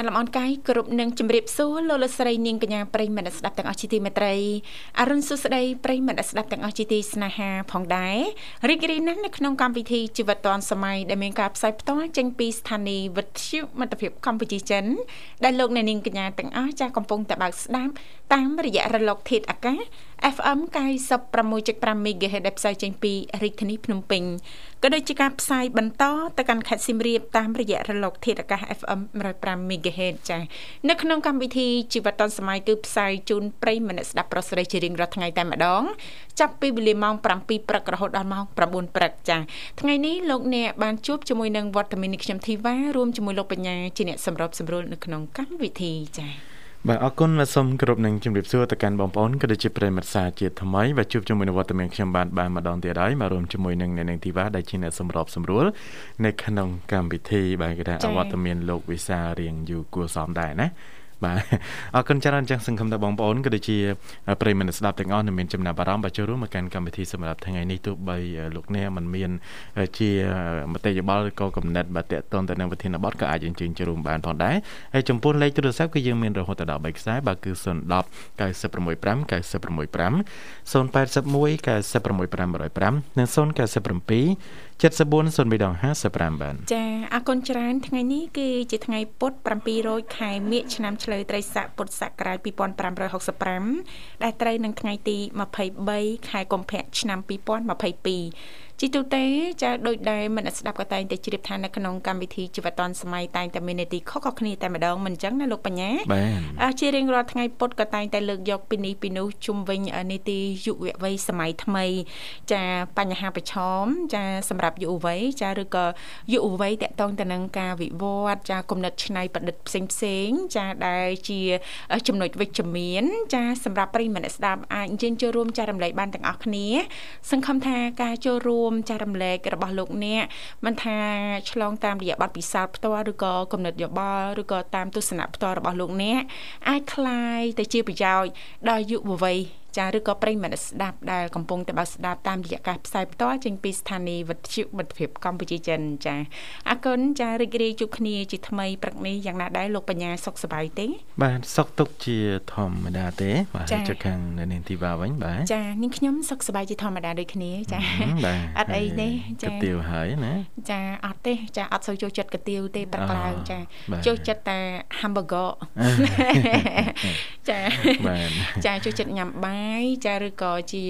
ញ្ញាតលំអរកាយគ្រប់នឹងជម្រាបសួរលោកលស្រីនាងកញ្ញាប្រិយមិត្តស្ដាប់ទាំងអស់ជាទីមេត្រីអរុនសុស្ដីប្រិយមិត្តស្ដាប់ទាំងអស់ជាទីស្នេហាផងដែររីករាយណាស់នៅក្នុងកម្មវិធីជីវិតឌွန်សម័យដែលមានការផ្សាយផ្ទាល់ចេញពីស្ថានីយ៍វិទ្យុមិត្តភាពកម្ពុជាចិនដែលលោកអ្នកនាងកញ្ញាទាំងអស់ចាស់កំពុងតែបើកស្ដាប់តាមរយៈរលកធាតុអាកាស FM 96.5 MHz ដែលផ្សាយចេញពីរាជធានីភ្នំពេញ ក៏ដូចជាការផ្សាយបន្តទៅកាន់ខេត្តសៀមរាបតាមរយៈរលក ធាតុអាកាស FM 105 MHz ចា៎នៅក្នុងកម្មវិធីជីវិតឌុនសម័យគឺផ្សាយជូនប្រិយមិត្តស្ដាប់ប្រុសស្រីជារៀងរាល់ថ្ងៃតែម្ដង ចាប់ពីវេលាម៉ោង7ព្រឹករហូតដល់ម៉ោង9ព្រឹកចា៎ថ្ងៃនេះលោកអ្នកបានជួបជាមួយនឹងវត្តមានខ្ញុំធីវ៉ារួមជាមួយលោកបញ្ញាជាអ្នកសម្របសម្រួលនៅក្នុងកម្មវិធីចា៎ បាទអរគុណ và សូមគោរពនឹងជម្រាបសួរទៅកាន់បងប្អូនក៏ដូចជាប្រិយមិត្តសាជាថ្មីបាទជួបជាមួយនឹងវត្តមានខ្ញុំបានបានម្ដងទៀតហើយមករួមជាមួយនឹងអ្នកនាងធីវ៉ាដែលជាអ្នកសម្របសម្រួលនៅក្នុងកម្មវិធីបាទគេថាវត្តមានលោកវិសារៀងយូរគួរសមដែរណា បាទអរគុណច្រើនចឹងសង្ឃឹមថាបងប្អូនក៏ដូចជាប្រិយមិត្តស្ដាប់ទាំងអស់នឹងមានចំណាប់អារម្មណ៍បាទចូលរួមមកកាន់កម្មវិធីសម្រាប់ថ្ងៃនេះទោះបីលោកអ្នកមិនមាន ជាមតិយោបល់ឬក៏កំណត់បាទតកតនទៅនឹងវិធានបទក៏អាចអញ្ជើញចូលរួមបានផងដែរហើយចំពោះលេខទូរស័ព្ទគឺយើងមានរហូតដល់3ខ្សែបាទគឺ010 965 965 081 965និង097 740355បាទចាអរគុណច្រើនថ្ងៃនេះគឺជាថ្ងៃពុធ700ខែមិញឆ្នាំឆ្លូវត្រីស័កពុទ្ធសករាជ2565ដែលត្រូវនឹងថ្ងៃទី23ខែកុម្ភៈឆ្នាំ2022 ជីទូទៅចាដូចដែលមិនស្ដាប់ក៏តែងតែជ្រាបថានៅក្នុងកម្មវិធីជីវិតឌុនសម័យតែងតែមាននីតិខុសៗគ្នាតែម្ដងមិនអញ្ចឹងណាលោកបញ្ញាបាទជារៀងរាល់ថ្ងៃពុតក៏តែងតែលើកយកពីនេះពីនោះជុំវិញនីតិយុវវ័យសម័យថ្មី ចាបញ្ហាប្រឈមចាសម្រាប់យុវវ័យចាឬក៏យុវវ័យតកតងទៅនឹងការវិវត្តចាគំនិតច្នៃប្រឌិតផ្សេងផ្សេងចាដែលជាចំណុចវិជ្ជមាន ចាសម្រាប់ប្រិយមិត្តស្ដាប់អាចអញ្ជើញចូលរួមចែករំលែកបានទាំងអស់គ្នា សង្ឃឹមថាការចូលរួមមចែករំលែករបស់លោកអ្នកមិនថាឆ្លងតាមរយៈបទពិសោធន៍ផ្ទាល់ឬក៏គំនិតយោបល់ឬក៏តាមទស្សនៈផ្ទាល់របស់លោកអ្នកអាចคลายទៅជាប្រយោជន៍ដល់យុវវ័យ ចាឬក៏ប្រិយមិត្តស្ដាប់ដែលកំពុងតែបើកស្ដាប់តាមរយៈការផ្សាយផ្ទាល់ចេញពីស្ថានីយ៍វិទ្យុមិត្តភាពកម្ពុជាចិនចាអរគុណចារីករាយជួបគ្នាជាថ្មីព្រឹកនេះយ៉ាងណាដែរលោកបញ្ញាសុខសប្បាយទេ បាទសុខទុក្ខជាធម្មតាទេបាទចុះខាងនាងធីវ៉ាវិញបាទចានាងខ្ញុំសុខសប្បាយជាធម្មតាដូចគ្នាចាអត់អីទេចាកាទៀវហើយណាចាអត់ទេចាអត់សូវចូលចិត្តកាទៀវទេព្រឹកឡើងចាចូលចិត្តតែ hamburger ចាចាចូលចិត្តញ៉ាំបាយយចាឬក៏ជា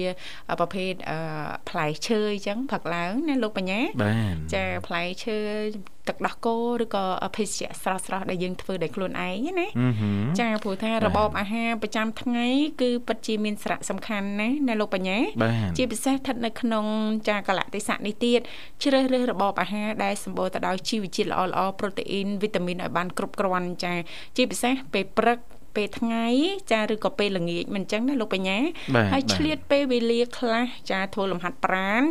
ប្រភេទផ្លែឈើអញ្ចឹងផឹកឡើងណាលោកបញ្ញាចាផ្លែឈើទឹកដោះគោឬក៏ភេសជ្ជៈស្រស់ស្រស់ដែលយើងធ្វើដោយខ្លួនឯងណាចាព្រោះថារបបអាហារប្រចាំថ្ងៃគឺពិតជាមានសារៈសំខាន់ណាស់ណាលោកបញ្ញាជាពិសេសស្ថិតនៅក្នុងចាកលៈទេសៈនេះទៀតជ្រើសរើសរបបអាហារដែលសម្បូរទៅដោយជីវជាតិល្អៗប្រូតេអ៊ីនវីតាមីនឲ្យបានគ្រប់គ្រាន់ចាជាពិសេសពេលព្រឹក ពេលថ្ងៃចាឬក៏ពេលល្ងាចមិនអញ្ចឹងណាលោកបញ្ញាហើយឆ្លៀតពេលវេលាខ្លះចាធ្វើលំហាត់ប្រាណ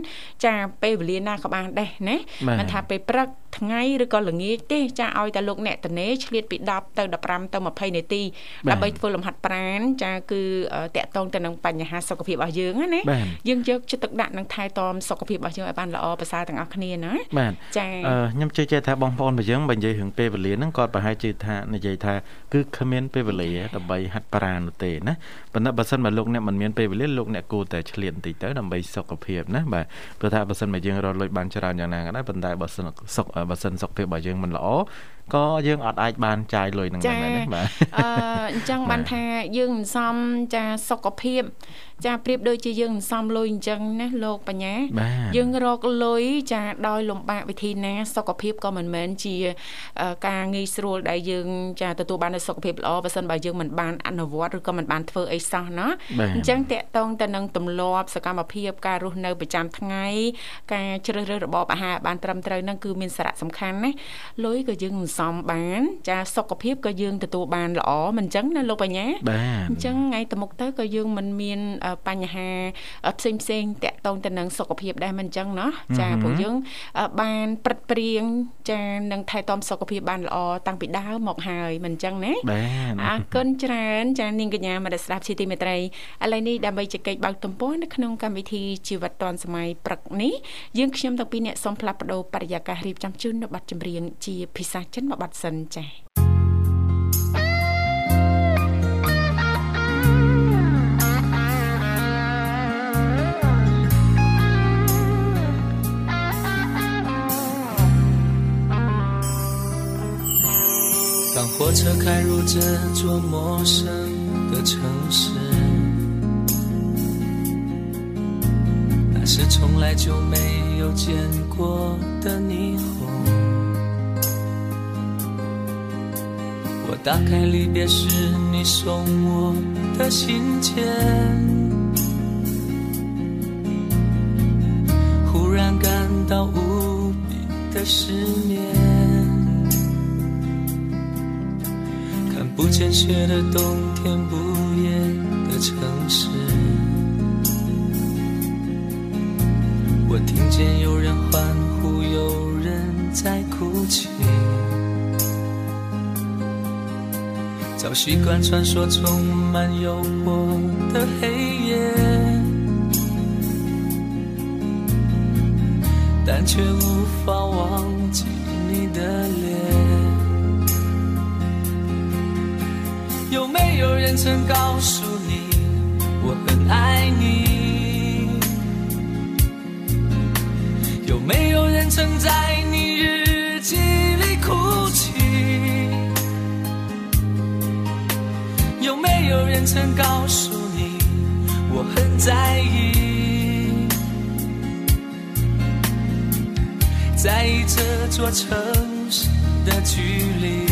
ចាពេលវេលាណាក៏បានដែរណាមិនថាពេលព្រឹក ថ្ងៃឬក៏ល្ងាចទេចាឲ្យតែលោកអ្នកតនេឆ្លៀតពី10ទៅ15ទៅ20នាទីដើម្បីធ្វើលំហាត់ប្រាណចាគឺតកតងទៅនឹងបញ្ហាសុខភាពរបស់យើងណាយើងយកចិត្តទុកដាក់នឹងថែទាំសុខភាពរបស់យើងឲ្យបានល្អប្រសើរទាំងអស់គ្នាណាចាខ្ញុំជឿជាក់ថាបងប្អូនរបស់យើងបើនិយាយរឿងពេលវេលាហ្នឹងគាត់ប្រហែលជឿថានិយាយថាគឺគ្មានពេលវេលាដើម្បីហាត់ប្រាណនោះទេណាប៉ុន្តែបើសិនបើលោកអ្នកមិនមានពេលវេលាលោកអ្នកគួរតែឆ្លៀតបន្តិចទៅដើម្បីសុខភាពណាបាទព្រោះថាបើសិនបើយើងរកលុយបានច្រើនយ៉ាងណាក៏ដោយប៉ុន្តែបើសិនសុខបើសិនសុខភាពរបស់យើងមិនល្អ ក៏យើងអត់អាចបានចាយលុយនឹងបានដែរបាទអឺអញ្ចឹងបានថាយើងមិនសមចាសុខភាពចាប្រៀបដូចជាយើងមិនសមលុយអញ្ចឹងណាលោកបញ្ញាយើងរកលុយចាដោយលំបាកវិធីណាសុខភាពក៏មិនមែនជាការងាយស្រួលដែលយើងចាទទួលបាននូវសុខភាពល្អបើសិនបើយើងមិនបានអនុវត្តឬក៏មិនបានធ្វើអីសោះណាអញ្ចឹងតកតងទៅនឹងទម្លាប់សកម្មភាពការរស់នៅប្រចាំថ្ងៃការជ្រើសរើសរបបអាហារបានត្រឹមត្រូវនឹងគឺមានសារៈសំខាន់ណាលុយក៏យើងមិនសសំបាន ចាសុខភាពក៏យើងទទួលបានល្អមិនអញ្ចឹងណាលោកបញ្ញាបាទអញ្ចឹងថ្ងៃទៅមុខទៅក៏យើងមិនមានបញ្ហាផ្សេងផ្សេងតាក់ទងទៅនឹងសុខភាពដែរមិនអញ្ចឹងណាចាព្រោះយើងបានព្រឹត្តព្រៀងចានឹងថែទាំសុខភាពបានល្អតាំងពីដើមមកហើយមិនអញ្ចឹងណាបាទអរគុណច្រើនចានាងកញ្ញាមនស្ដាប់ជាទីមេត្រីឥឡូវនេះដើម្បីជែកបើកទំព័រនៅក្នុងកម្មវិធីជីវិតឌွန်សម័យព្រឹកនេះយើងខ្ញុំទាំងពីរអ្នកសូមផ្លាស់ប្ដូរបរិយាកាសរៀបចំជូននៅប័ណ្ណចម្រៀងជាភាសាចិមួយប័ណ្ណសិនចា៎当火车开入这座陌生的城市，那是从来就没有见过的霓虹。 我打开离别时你送我的信笺，忽然感到无比的失眠。看不见雪的冬天，不夜的城市。我听见有人欢呼，有人在哭泣。早习惯穿梭充满诱惑的黑夜，但却无法忘记你的脸。有没有人曾告诉你我很爱你？有没有人曾在有人曾告诉你我很在意？在意这座城市的距离。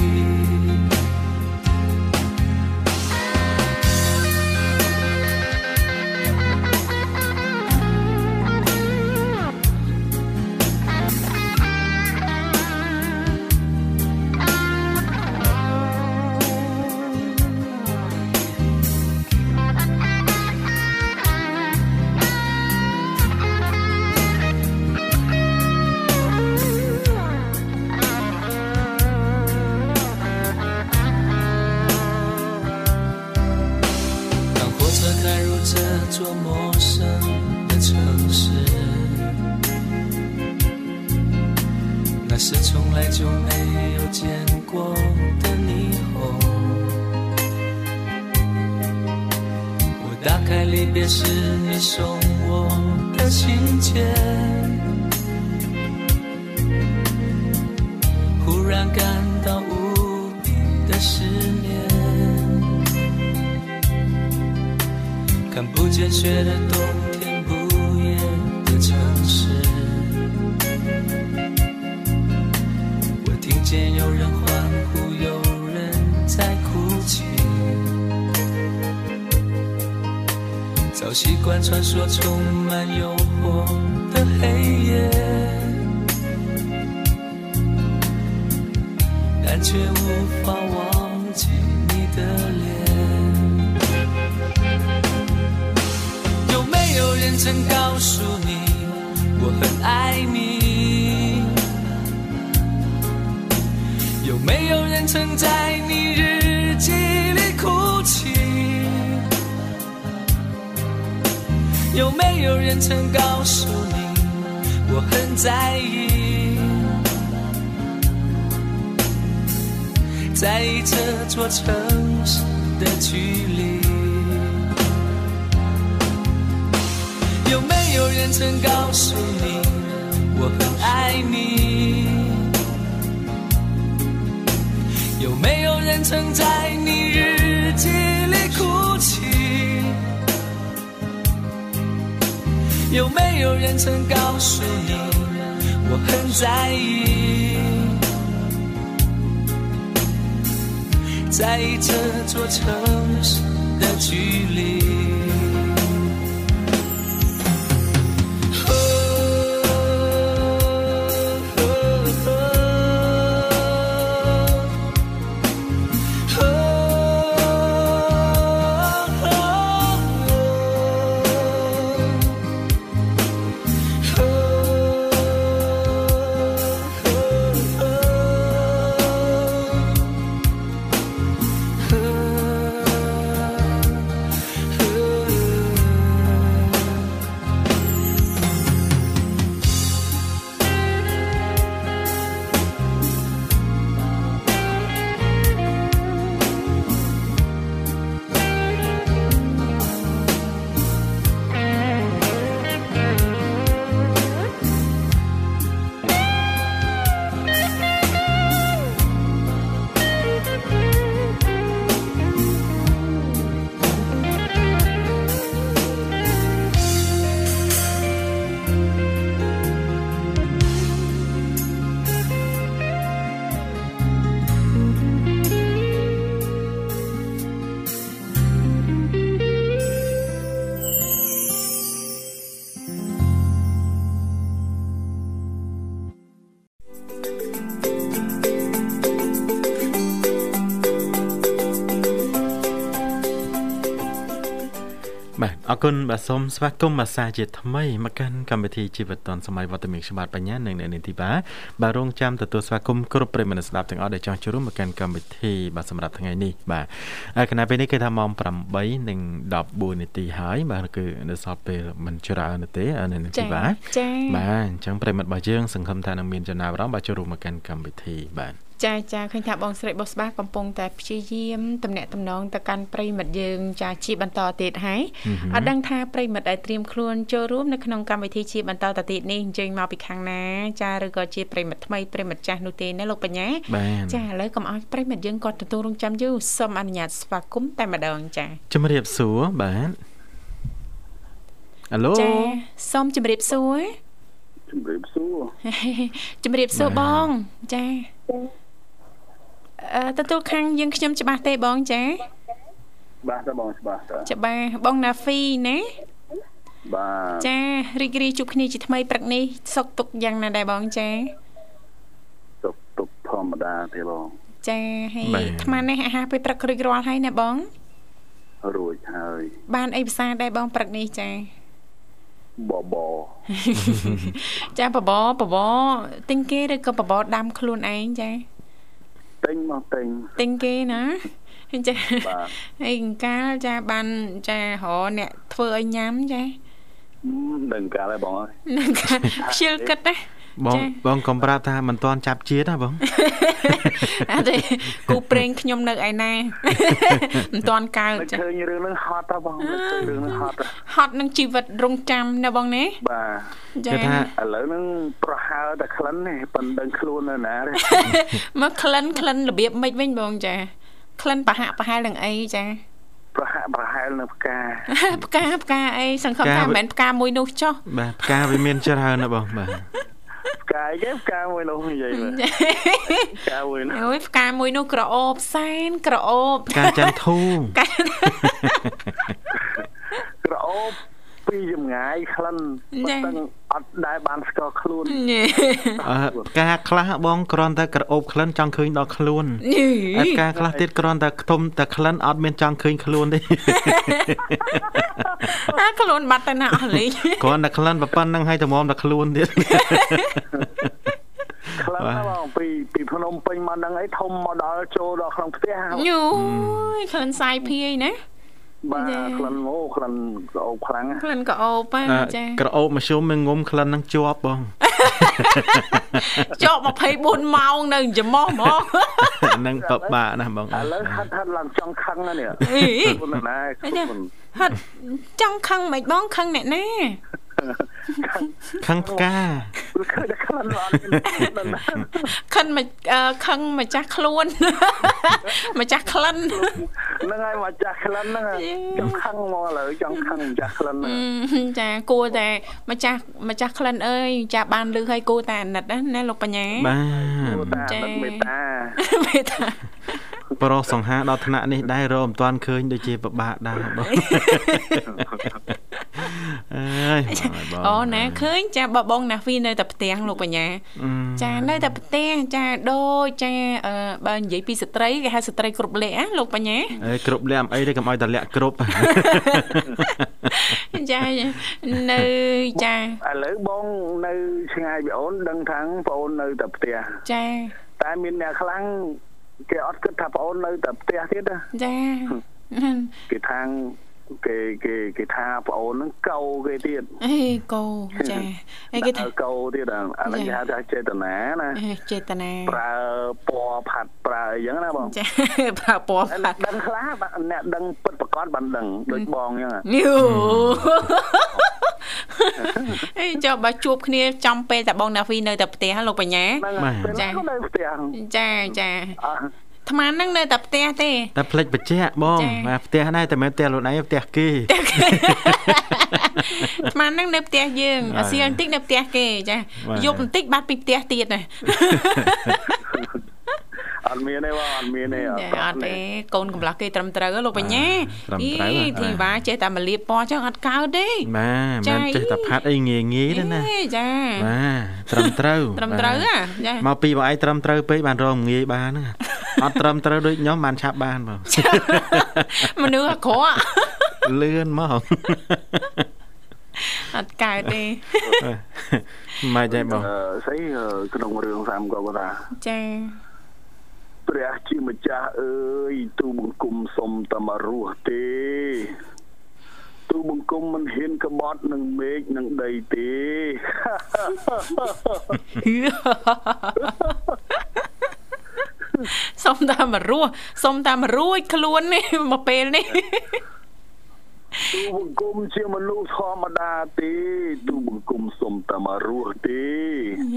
曾告诉你我很爱你？有没有人曾在你日记里哭泣？有没有人曾告诉你我很在意，在意这座城市的距离？有人曾告诉你我很爱你？有没有人曾在你日记里哭泣？有没有人曾告诉你我很在意，在意这座城市的距离？ គុណបាទសូមស្វាគមន៍មកសាជាថ្មីមកកាន់កម្មវិធីជីវិតឌុនសម័យវត្តមានខ្ញុំបាទបញ្ញានិងអ្នកនាងធីបាបាទរងចាំទទួលស្វាគមន៍គ្រប់ប្រិយមិត្តស្ដាប់ទាំងអស់ដែលចង់ចូលរួមមកកាន់កម្មវិធីបាទសម្រាប់ថ្ងៃនេះបាទខណៈពេលនេះគឺថាម៉ោង8និង14នាទីហើយបាទគឺនៅសល់ពេលមិនច្រើនទេអ្នកនាងធីបាចា៎បាទអញ្ចឹងប្រិយមិត្តរបស់យើងសង្ឃឹមថានឹងមានចំណាប់អារម្មណ៍បាទចូលរួមមកកាន់កម្មវិធីបាទ ចាចាឃើញថាបងស្រីបុស្បាកំពុងតែព្យាយាមតំណាក់តំណងទៅកាន់ប្រិមិត្តយើងចាជាបន្តទៀតហើយអត់ដឹងថាប្រិមិត្តដែលត្រៀមខ្លួនចូលរួមនៅក្នុងកម្មវិធីជាបន្តទៅទៀតនេះអញ្ជើញមកពីខាងណាចាឬក៏ជាប្រិមិត្តថ្មីប្រិមិត្តចាស់នោះទេណាលោកបញ្ញាចាឥឡូវកុំឲ្យប្រិមិត្តយើងគាត់ទទួលរងចាំយូរសូមអនុញ្ញាតស្វាគមន៍តែម្ដងចាជំរាបសួរបាទអាឡូចាសូមជំរាបសួរជំរាបសួរជំរាបសួរបងចា ទទួលខាងយើងខ្ញុំច្បាស់ទេបងចាច្បាស់ទេបងច្បាស់តើច្បាស់បងណាហ្វីណាបាទចារីករាយជួបគ្នាជាថ្មីព្រឹកនេះសុខទុក្ខយ៉ាងណាដែរបងចាសុខទុក្ខធម្មតាទេបងចាហើយអាត្មានេះអាហារពេលព្រឹករួចរាល់ហើយណាបងរួចហើយ បានអីភាសាដែរបងព្រឹកនេះចាបបចាបបបបទិញគេឬក៏បបដាំខ្លួនឯងចា ទិញមកទិញទិញគេណាចាហើយអង្កាលចាបានចារអ្នកធ្វើឲ្យញ៉ាំចាដឹងកាលហើយបងអើយនឹងខ្ជិលគិតណា បងបងកុំប្រាប់ថាមិនទាន់ចាប់ជាតិណាបងអត់ទេគូប្រេងខ្ញុំនៅឯណាមិនទាន់កើតចាឃើញរឿងនឹងហត់ហ៎បងឃើញរឿងនឹងហត់ហត់នឹងជីវិតរងចាំណាបងណាបាទចាថាឥឡូវនឹងប្រហើតែក្លិននេះប៉ិនដឹងខ្លួននៅណាទេមកក្លិនក្លិនរបៀបម៉េចវិញបងចាក្លិនប្រហាក់ប្រហែលនឹងអីចាប្រហាក់ប្រហែលនៅផ្កាផ្កាផ្កាអីសង្ឃឹមថាមិនមែនផ្កាមួយនោះចុះបាទផ្កាវាមានច្រើនណាបងបាទ ផ្កាគេផ្កាមួយនោះនិយាយមើលផ្កាមួយនោះអូយផ្កាមួយនោះក្រអូបសែនក្រអូបផ្កាចន្ទធូក្រអូប ពីចម្ងាយក្លិនប៉ុន្តែអត់ដែលបានស្គាល់ខ្លួនអឺផ្កាខ្លះបងគ្រាន់តែក្រអូបក្លិនចង់ឃើញដល់ខ្លួនហើយផ្កាខ្លះទៀតគ្រាន់តែខ្ទុំតែក្លិនអត់មានចង់ឃើញខ្លួនទេអាខ្លួនបាត់ទៅណាអស់លេងគ្រាន់តែក្លិនប៉ុណ្្នឹងហើយតម្រាំតែខ្លួនទៀតខ្លាំងណាស់បងពីពីភ្នំពេញមកនឹងអីធំមកដល់ចូលដល់ក្នុងផ្ទះយូយក្លិនសាយភាយណា បាទក្លិនអូក្លិនក្រអូបខ្លាំងក្លិនក្រអូបចាក្រអូបមធ្យមនឹងងុំក្លិននឹងជាប់បងជាប់24ម៉ោងនៅច្មោះហ្មងនឹងពិបាកណាស់បងឥឡូវហាត់ហាត់ឡើងចង់ខឹងណានេះគុណណាហាត់ចង់ខឹងមិនបងខឹងអ្នកណា ខឹងផ្កាឃើញតែក្លិនអត់ខឹងមកខឹងម្ចាស់ខ្លួនម្ចាស់ក្លិនហ្នឹងហើយម្ចាស់ក្លិនហ្នឹងចង់ខឹងមកឥឡូវចង់ខឹងម្ចាស់ក្លិនចាគួរតែម្ចាស់ម្ចាស់ក្លិនអើយចាបានលឺឲ្យគួរតែអាណិតណាលោកបញ្ញាបាទចាមេតាមេតា ប្រុសសង្ហាដល់ថ្នាក់នេះដែររមមិនទាន់ឃើញដូចជាពិបាកដែរបងអើយអូណាឃើញចាបបងណាហ្វីនៅតែផ្ទះលោកបញ្ញាចានៅតែផ្ទះចាដូចចាបើនិយាយពីស្ត្រីគេហៅស្ត្រីគ្រប់លក្ខណាលោកបញ្ញាអេគ្រប់លក្ខអីទេកុំឲ្យតែលក្ខគ្រប់ចានៅចាឥឡូវបងនៅឆ្ងាយពីអូនដឹងថាបងអូននៅតែផ្ទះចាតែមានអ្នកខ្លាំង គេអត់គិតថាបងអូននៅតែផ្ទះទៀតចាគេថាង គេគេគេថាប្អូនហ្នឹងកោគេទៀតអេកោចាអីគេថាកោទៀតអាហ្នឹងគេហៅថាចេតនាណាចេតនាប្រើពណ៌ផាត់ប្រើអីចឹងណាបងចាប្រើពណ៌ផាត់ដឹងខ្លះអ្នកដឹងពិតប្រកបបានដឹងដូចបងចឹងយូអេចុះបើជួបគ្នាចំពេលតែបងណាហ្វីនៅតែផ្ទះលោកបញ្ញាចានៅផ្ទះចាចា អាត្មានឹងនៅតែផ្ទះទេតែផ្លេចបច្ចៈបងបាទផ្ទះដែរតែមិនផ្ទះខ្លួនឯងផ្ទះគេអាត្មានឹងនៅផ្ទះយើងអាសៀលបន្តិចនៅផ្ទះគេចាយប់បន្តិចបាត់ពីផ្ទះទៀតណា អត់មានទេបងអត់មានទេអត់ទេកូនកំឡោះគេត្រឹមត្រូវលោកបញ្ញាអីធីវ៉ាចេះតែមកលៀបពណ៌ចឹងអត់កើតទេបាទមិនចេះតែផាត់អីងាយងាយទេណាចាបាទត្រឹមត្រូវត្រឹមត្រូវចាមកពីបងឯងត្រឹមត្រូវពេកបានរងងាយបានហ្នឹងអត់ត្រឹមត្រូវដូចខ្ញុំបានឆាប់បានបងមនុស្សអាក្រក់លឿនមកអត់កើតទេម៉េចដែរបងស្អីក្នុងរឿងសាមក៏ថាចា ព្រះជាម្ចាស់អើយទូបង្គំសុំតែមករស់ទេ ទូបង្គំមិនហ៊ានក្បត់នឹងមេឃនឹងដីទេសុំតែមករស់សុំតែមរួចខ្លួននេះមកពេលនេះ ទូបង្គំជាមនុស្សធម្មតាទេទូបង្គំសុំតែមករស់ទេ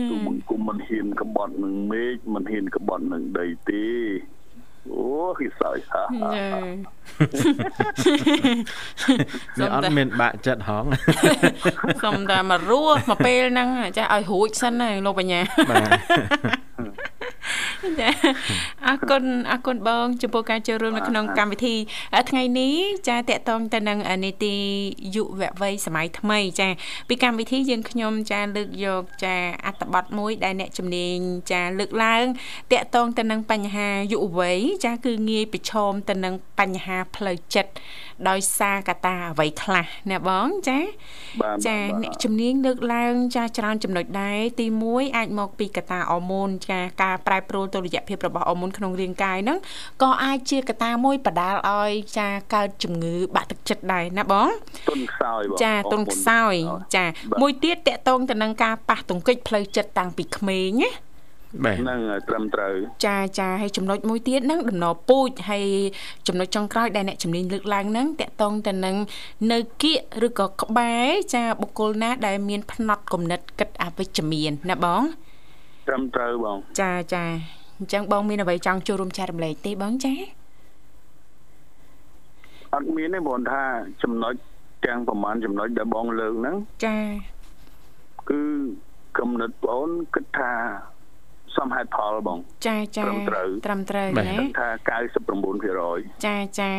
ទូបង្គំមិនហ៊ានក្បត់នឹងមេឃមិនហ៊ានក្បត់នឹងដីទេ អូគេសើចហានេះអត់មានបាក់ចិត្តហងសុំតែមករស់មកពេលហ្នឹងចាឲ្យរួចសិនហើយលោកបញ្ញាបាទចាអរគុណអរគុណបងចំពោះការចូលរួមនៅក្នុងកម្មវិធីថ្ងៃនេះចាតកតងទៅនឹងនីតិយុវវ័យសម័យថ្មីចាពីកម្មវិធីយើងខ្ញុំចាលើកយកចាអត្ថបទមួយដែលអ្នកជំនាញចាលើកឡើងតកតងទៅនឹងបញ្ហាយុវវ័យចាគឺងាយប្រឈមទៅនឹងបញ្ហាផ្លូវចិត្តដោយសារកត្តាអ្វីខ្លះណាបងចាចាអ្នកជំនាញលើកឡើងចាច្រើនចំណុចដែរទី1អាចមកពីកត្តាអរម៉ូនចាការប្រែប្រួលតុល្យភាពរបស់អរម៉ូនក្នុងរាងកាយហ្នឹងក៏អាចជាកត្តាមួយបដាលឲ្យចាកើតជំងឺបាក់ទឹកចិត្តដែរណាបងទុនខ្សោយបងចាទុនខ្សោយចាមួយទៀតតកតងទៅនឹងការប៉ះទង្គិចផ្លូវចិត្តតាំងពីក្មេងណា ហ្នឹងត្រឹមត្រូវចាចាហើយចំណុចមួយទៀតហ្នឹងដំណពូជហើយចំណុចចុងក្រោយដែលអ្នកជំនាញលើកឡើងហ្នឹងតកតងទៅនឹងនៅគៀកឬក៏ក្បែរចាបុគ្គលណា ដែលមានផ្នត់គំនិតគិតអវិជ្ជមានណាបងត្រឹមត្រូវបង ចាចាអញ្ចឹងបងមានអ្វីចង់ចូលរួមចែករំលែកទេបងចាអត់មានទេបងថាចំណុចទាំងប្រហែលចំណុចដែលបងលើកហ្នឹងចាគឺគំនិតបងគិតថា សមហេតុផលបង ចាចាត្រឹមត្រូវត្រឹមត្រូវណាថា99%ចាចា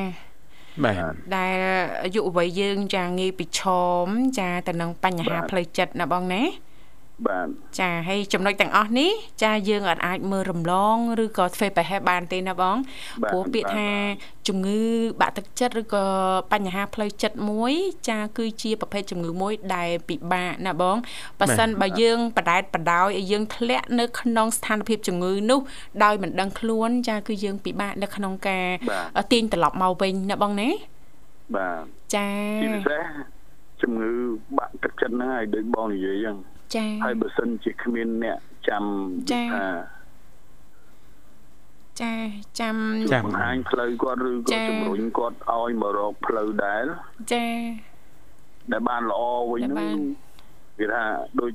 បាទដែលយុវវ័យយើង ចាងាយប្រឈមចាទៅនឹងបញ្ហាផ្លូវចិត្តណាបងណា បាទចាហើយចំណុចទាំងអស់នេះចាយើងអាចអាចមើលរំលងឬក៏ធ្វើប្រហែសបានទេណាបងព្រោះពាក្យថាជំងឺបាក់ទឹកចិត្តឬក៏បញ្ហាផ្លូវចិត្តមួយ ចាគឺជាប្រភេទជំងឺមួយដែលពិបាកណាបងប៉ះសិនបើយើងបដែតបដោយឲ្យយើងធ្លាក់នៅក្នុងស្ថានភាពជំងឺនោះដោយមិនដឹងខ្លួនចាគឺយើងពិបាកនៅក្នុងការទាញត្រឡប់មកវិញណាបងណាបាទចាជាពិសេសជំងឺបាក់ទឹកចិត្តហ្នឹងហើយដូចបងនិយាយហ្នឹង ចាហើយបើសិនជាគ្មានអ្នកចាំថាចាចាំចាំបង្ហាញផ្លូវគាត់ឬក៏ជំរុញគាត់ឲ្យមករកផ្លូវដែលចាដែលបានល្អវិញហ្នឹងគេថាដូច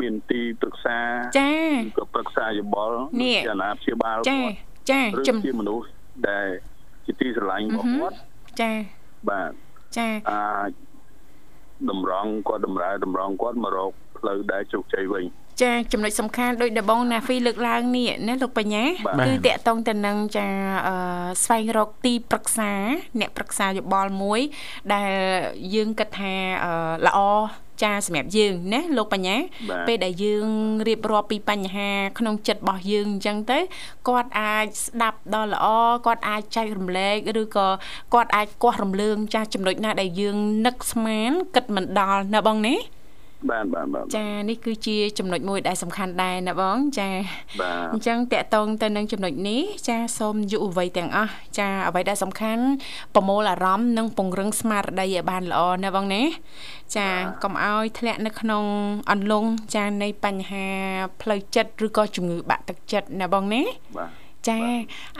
មានទីប្រឹក្សាចាក៏ប្រឹក្សាយោបល់ជាអាណាព្យាបាលគាត់ចាជំជាមនុស្សដែលជាទីស្រឡាញ់របស់គាត់ចាបាទចាអាចតម្រង់គាត់តម្រើតម្រង់គាត់មករក ផ្លូវដែលជោគជ័យវិញចាចំណុចសំខាន់ដោយដបងណាហ្វីលើកឡើងនេះណាលោកបញ្ញាគឺតកតងទៅនឹងចាស្វែងរកទីប្រឹក្សា អ្នកប្រឹក្សាយោបល់មួយ ដែលយើងគិតថាល្អចាសម្រាប់យើងណាលោកបញ្ញាពេលដែលយើងរៀបរាប់ពីបញ្ហា ក្នុងចិត្តរបស់យើងអញ្ចឹងទៅគាត់អាចស្ដាប់ដល់ល្អគាត់អាចចែករំលែកឬក៏គាត់អាចគាស់រំលើងចាស់ចំណុចណាដែលយើងនឹកស្មានគិតមិនដល់ណាបងណា បាទបាទបាទចានេះគឺជាចំណុចមួយដែលសំខាន់ដែរណាបងចាបាទអញ្ចឹងតកតងទៅនឹងចំណុចនេះចាសូមយុវវ័យទាំងអស់ចាអ្វីដែលសំខាន់ប្រមូលអារម្មណ៍និងពង្រឹងស្មារតីឲ្យបានល្អណាបងណាចាកុំឲ្យធ្លាក់នៅក្នុងអន្លង់ចានៃបញ្ហាផ្លូវចិត្តឬក៏ជំងឺបាក់ទឹកចិត្តណាបងណាបាទចា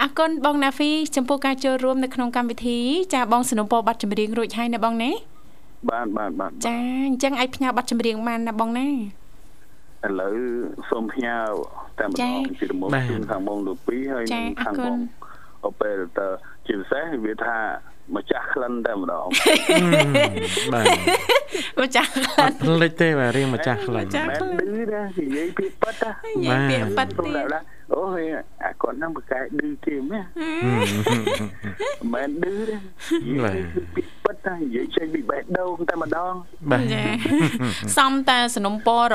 អរគុណបងណាហ្វីចំពោះការចូលរួមនៅក្នុងកម្មវិធីចាបងสนុំពោប័ណ្ណចម្រៀងរួចហើយណាបងណា បាទបាទបាទចាអញ្ចឹងអាចផ្ញើប័ណ្ណចម្រៀងបានណាបងណាឥឡូវសូមផ្ញើតែម្ដងពីមុខជូនខាងបងលោកពីហើយនិងខាងបងអូប៉េរ៉ាទ័រជាពិសេសវាថាម្ចាស់ក្លិនតែម្ដងបាទម្ចាស់ក្លិនភ្លេចទេបាទរៀងម្ចាស់ក្លិនមែនឌឺណានិយាយពីប៉ិតណានិយាយពីប៉ិតទៀតអូយអាគាត់ហ្នឹងប្រកែឌឺគេមែនមែនឌឺទេនិយាយពី ប៉ិតតែនិយាយចេញពីបេះដូងតែម្ដងបាទសំតែสนុំពរ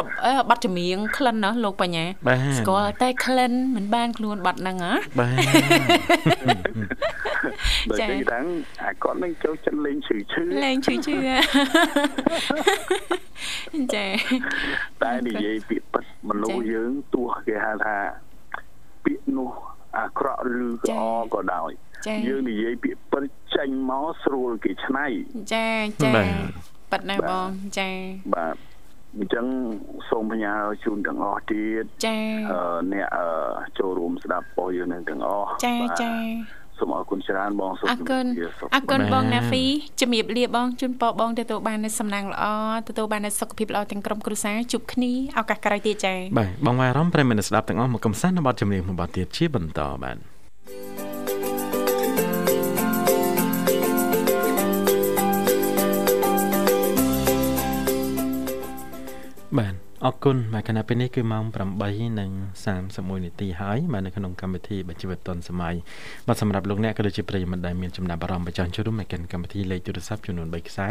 ប័ណ្ណចម្រៀងក្លិនណាលោកបញ្ញាស្គាល់តែក្លិនមិនបានខ្លួនប័ណ្ណហ្នឹងហ៎បាទចា៎ទាំងអាគាត់នឹងចូលចិត្តលេងឈឺឈឺលេងឈឺឈឺចា៎តែនិយាយពាក្យពិតមនុស្សយើងទោះគេហៅថាពាក្យនោះអាក្រក់ឬក៏ក៏ដោយ យើងនិយាយពាក្យពិតចេញមកស្រួលគេឆ្នៃចាចាប៉ិតណាបងចាបាទអញ្ចឹងសូមបញ្ញាជូនទាំងអស់ទៀតចាអ្នកចូលរួមស្ដាប់របស់យើងនឹងទាំងអស់ចាចាសូមអរគុណច្រើនបងសូមអរគុណអរគុណបងណាហ្វីជំរាបលាបងជូនពរបងទទួលបាននូវសំណាងល្អទទួលបាននូវសុខភាពល្អទាំងក្រុមគ្រួសារជួបគ្នាឱកាសក្រោយទៀតចា៎បាទបងអារម្មណ៍ប្រិមត្តស្ដាប់ទាំងអស់មកកំសាន្តនៅបទចម្រៀងមួយបទទៀតជាបន្តបាទបា ទ អរគុណមកគណៈពេលនេះគឺម៉ោង8:31នាទីហើយមកនៅក្នុងកម្មវិធីបច្ចុប្បន្នតនសម័យបាទសម្រាប់លោកអ្នកក៏ដូចជាប្រិយមិត្តដែលមានចំណាប់អារម្មណ៍បញ្ចាំចូលរួមមកកាន់កម្មវិធីលេខទូរស័ព្ទចំនួន3ខ្សែ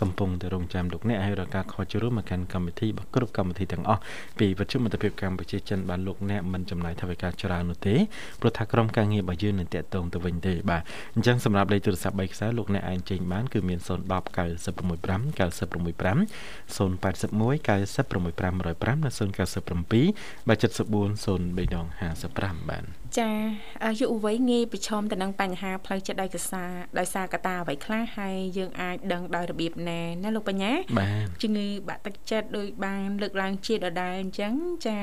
កំពុងតែរងចាំលោកអ្នកហើយរកការខលចូលរួមមកកាន់កម្មវិធីរបស់គ្រប់កម្មវិធីទាំងអស់ពីវិទ្យុមិត្តភាពកម្ពុជាចិនបានលោកអ្នកមិនចំណាយថវិកាច្រើននោះទេព្រោះថាក្រុមការងាររបស់យើងនឹងតាក់ទងទៅវិញទេបាទអញ្ចឹងសម្រាប់លេខទូរស័ព្ទ3ខ្សែលោកអ្នកអាចចេញបានគឺមាន010 965 965 081 965 505និង097បាទ74 03ដង55បាទចាយុវវ័យងាយប្រឈមទៅនឹងបញ្ហាផ្លូវចិត្តដោយកសាដោយសារកត្តាអ្វីខ្លះហើយយើងអាចដឹងដោយរបៀបណាណាលោកបញ្ញាជំងឺបាក់ទឹកចិត្តដោយបានលើកឡើងជាដដែលអញ្ចឹងចា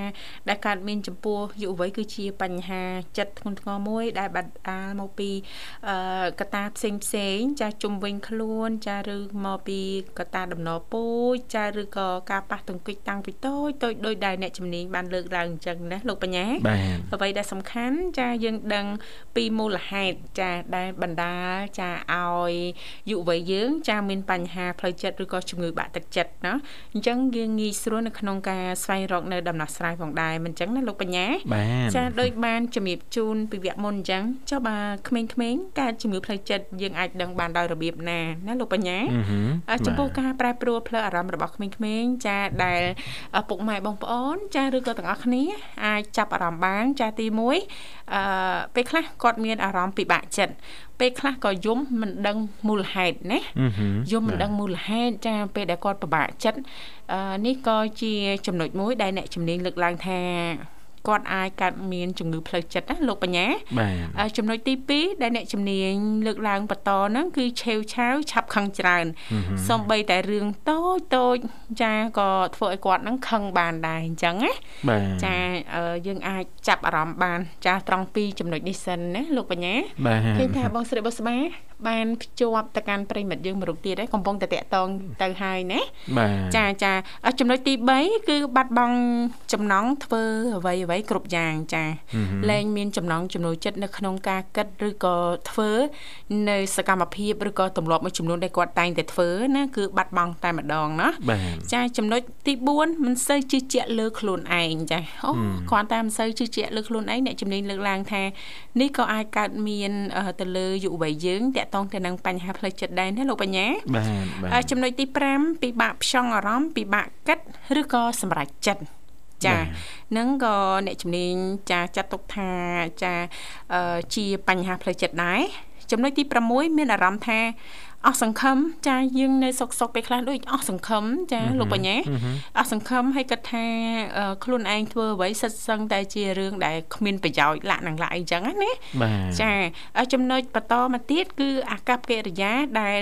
ដែលកើតមានចំពោះយុវវ័យគឺជាបញ្ហាចិត្តធ្ងន់ធ្ងរមួយ ដែលបាត់អាលមកពីកត្តាផ្សេងផ្សេងចាជំវិញខ្លួន ចាឬមកពីកត្តាដំណពូជចាឬក៏ការប៉ះទង្គិចតាំងពីតូចតូចដោយដែលអ្នកជំនាញបានលើកឡើងអញ្ចឹងណាលោកបញ្ញាបាទអ្វីដែលសំខាន់ចាយើងដឹងពីមូលហេតុចាដែលបណ្ដាលចាឲ្យយុវវ័យយើងចាមានបញ្ហាផ្លូវចិត្តឬក៏ជំងឺបាក់ទឹកចិត្តណាអញ្ចឹងយើងងាយស្រួលនៅក្នុងការស្វែងរកនៅដំណោះស្រាយផងដែរមិនអញ្ចឹងណាលោកបញ្ញាចាដូចបានជំរាបជូនពីវគ្គមុនអញ្ចឹងចុះបើក្មេងៗការជំងឺផ្លូវចិត្តយើងអាចដឹងបានដោយរបៀបណាណាលោកបញ្ញាចំពោះការប្រែប្រួលផ្លូវអារម្មណ៍របស់ក្មេងៗចាដែលពុកម៉ែបងប្អូនចាឬក៏ទាំងអស់គ្នាអាចចាប់អារម្មណ៍បានចាទី1អឺពេលខ្លះគាត់មានអារម្មណ៍ពិបាកចិត្តពេលខ្លះក៏យំមិនដឹងមូលហេតុណាយំមិនដឹងមូលហេតុចាពេលដែលគាត់ពិបាកចិត្តនេះក៏ជាចំណុចមួយដែលអ្នកជំនាញលើកឡើងថា គាត់អាចកើតមានជំងឺផ្លូវចិត្តណាលោកបញ្ញាបាទចំណុចទី2ដែលអ្នកជំនាញលើកឡើងបន្តហ្នឹងគឺឆេវឆាវឆាប់ខឹងច្រើនសំបីតែរឿងតូចតូចចាក៏ធ្វើឲ្យគាត់ហ្នឹងខឹងបានដែរអញ្ចឹងណាចាយើងអាចចាប់អារម្មណ៍បាន ចាត្រង់ពីចំណុចនេះសិនណាលោកបញ្ញាឃើញថាបងស្រីបុស្បាបានភ្ជាប់ទៅកាន់ប្រិមិត្តយើងមួយរូបទៀតហើយកំពុងតែតាក់តងទៅហើយណាចាចាចំណុចទី3គឺបាត់បង់ចំណងធ្វើអ្វីអ្វីគ្រប់យ៉ាងចាលែងមានចំណងចំណូលចិត្តនៅក្នុងការគិតឬក៏ធ្វើនៅសកម្មភាពឬក៏ទម្លាប់មួយចំនួនដែលគាត់តែងតែធ្វើណាគឺបាត់បង់តែម្ដងណាចាចំណុចទី4មិនសូវជឿជាក់លើខ្លួនឯងចាអូគាត់តែមិនសូវជឿជាក់លើខ្លួនឯងអ្នកជំនាញលើកឡើងថានេះក៏អាចកើតមានទៅលើយុវវ័យយើងតាក់ទងទៅនឹងបញ្ហាផ្លូវចិត្តដែរណាលោកបញ្ញាបាទចំណុចទី5ពិបាកផ្ចង់អារម្មណ៍ពិបាកគិតឬក៏សម្រេចចិត្តចានឹងក៏អ្នកជំនាញចាចាត់ទុកថាចាជាបញ្ហាផ្លូវចិត្តដែរចំណុចទី6មានអារម្មណ៍ថា អស់សង្ឃឹមចាយើងនៅសុកសុកពេលខ្លះដូចអស់សង្ឃឹមចាលោកបញ្ញាអស់សង្ឃឹមហើយគិតថាខ្លួនឯងធ្វើអ្វីសិតសឹងតែជារឿងដែលគ្មានប្រយោជន៍លាក់នឹងលាក់អីចឹងណាចាចំណុចបន្តមកទៀតគឺអាកប្បកិរិយាដែល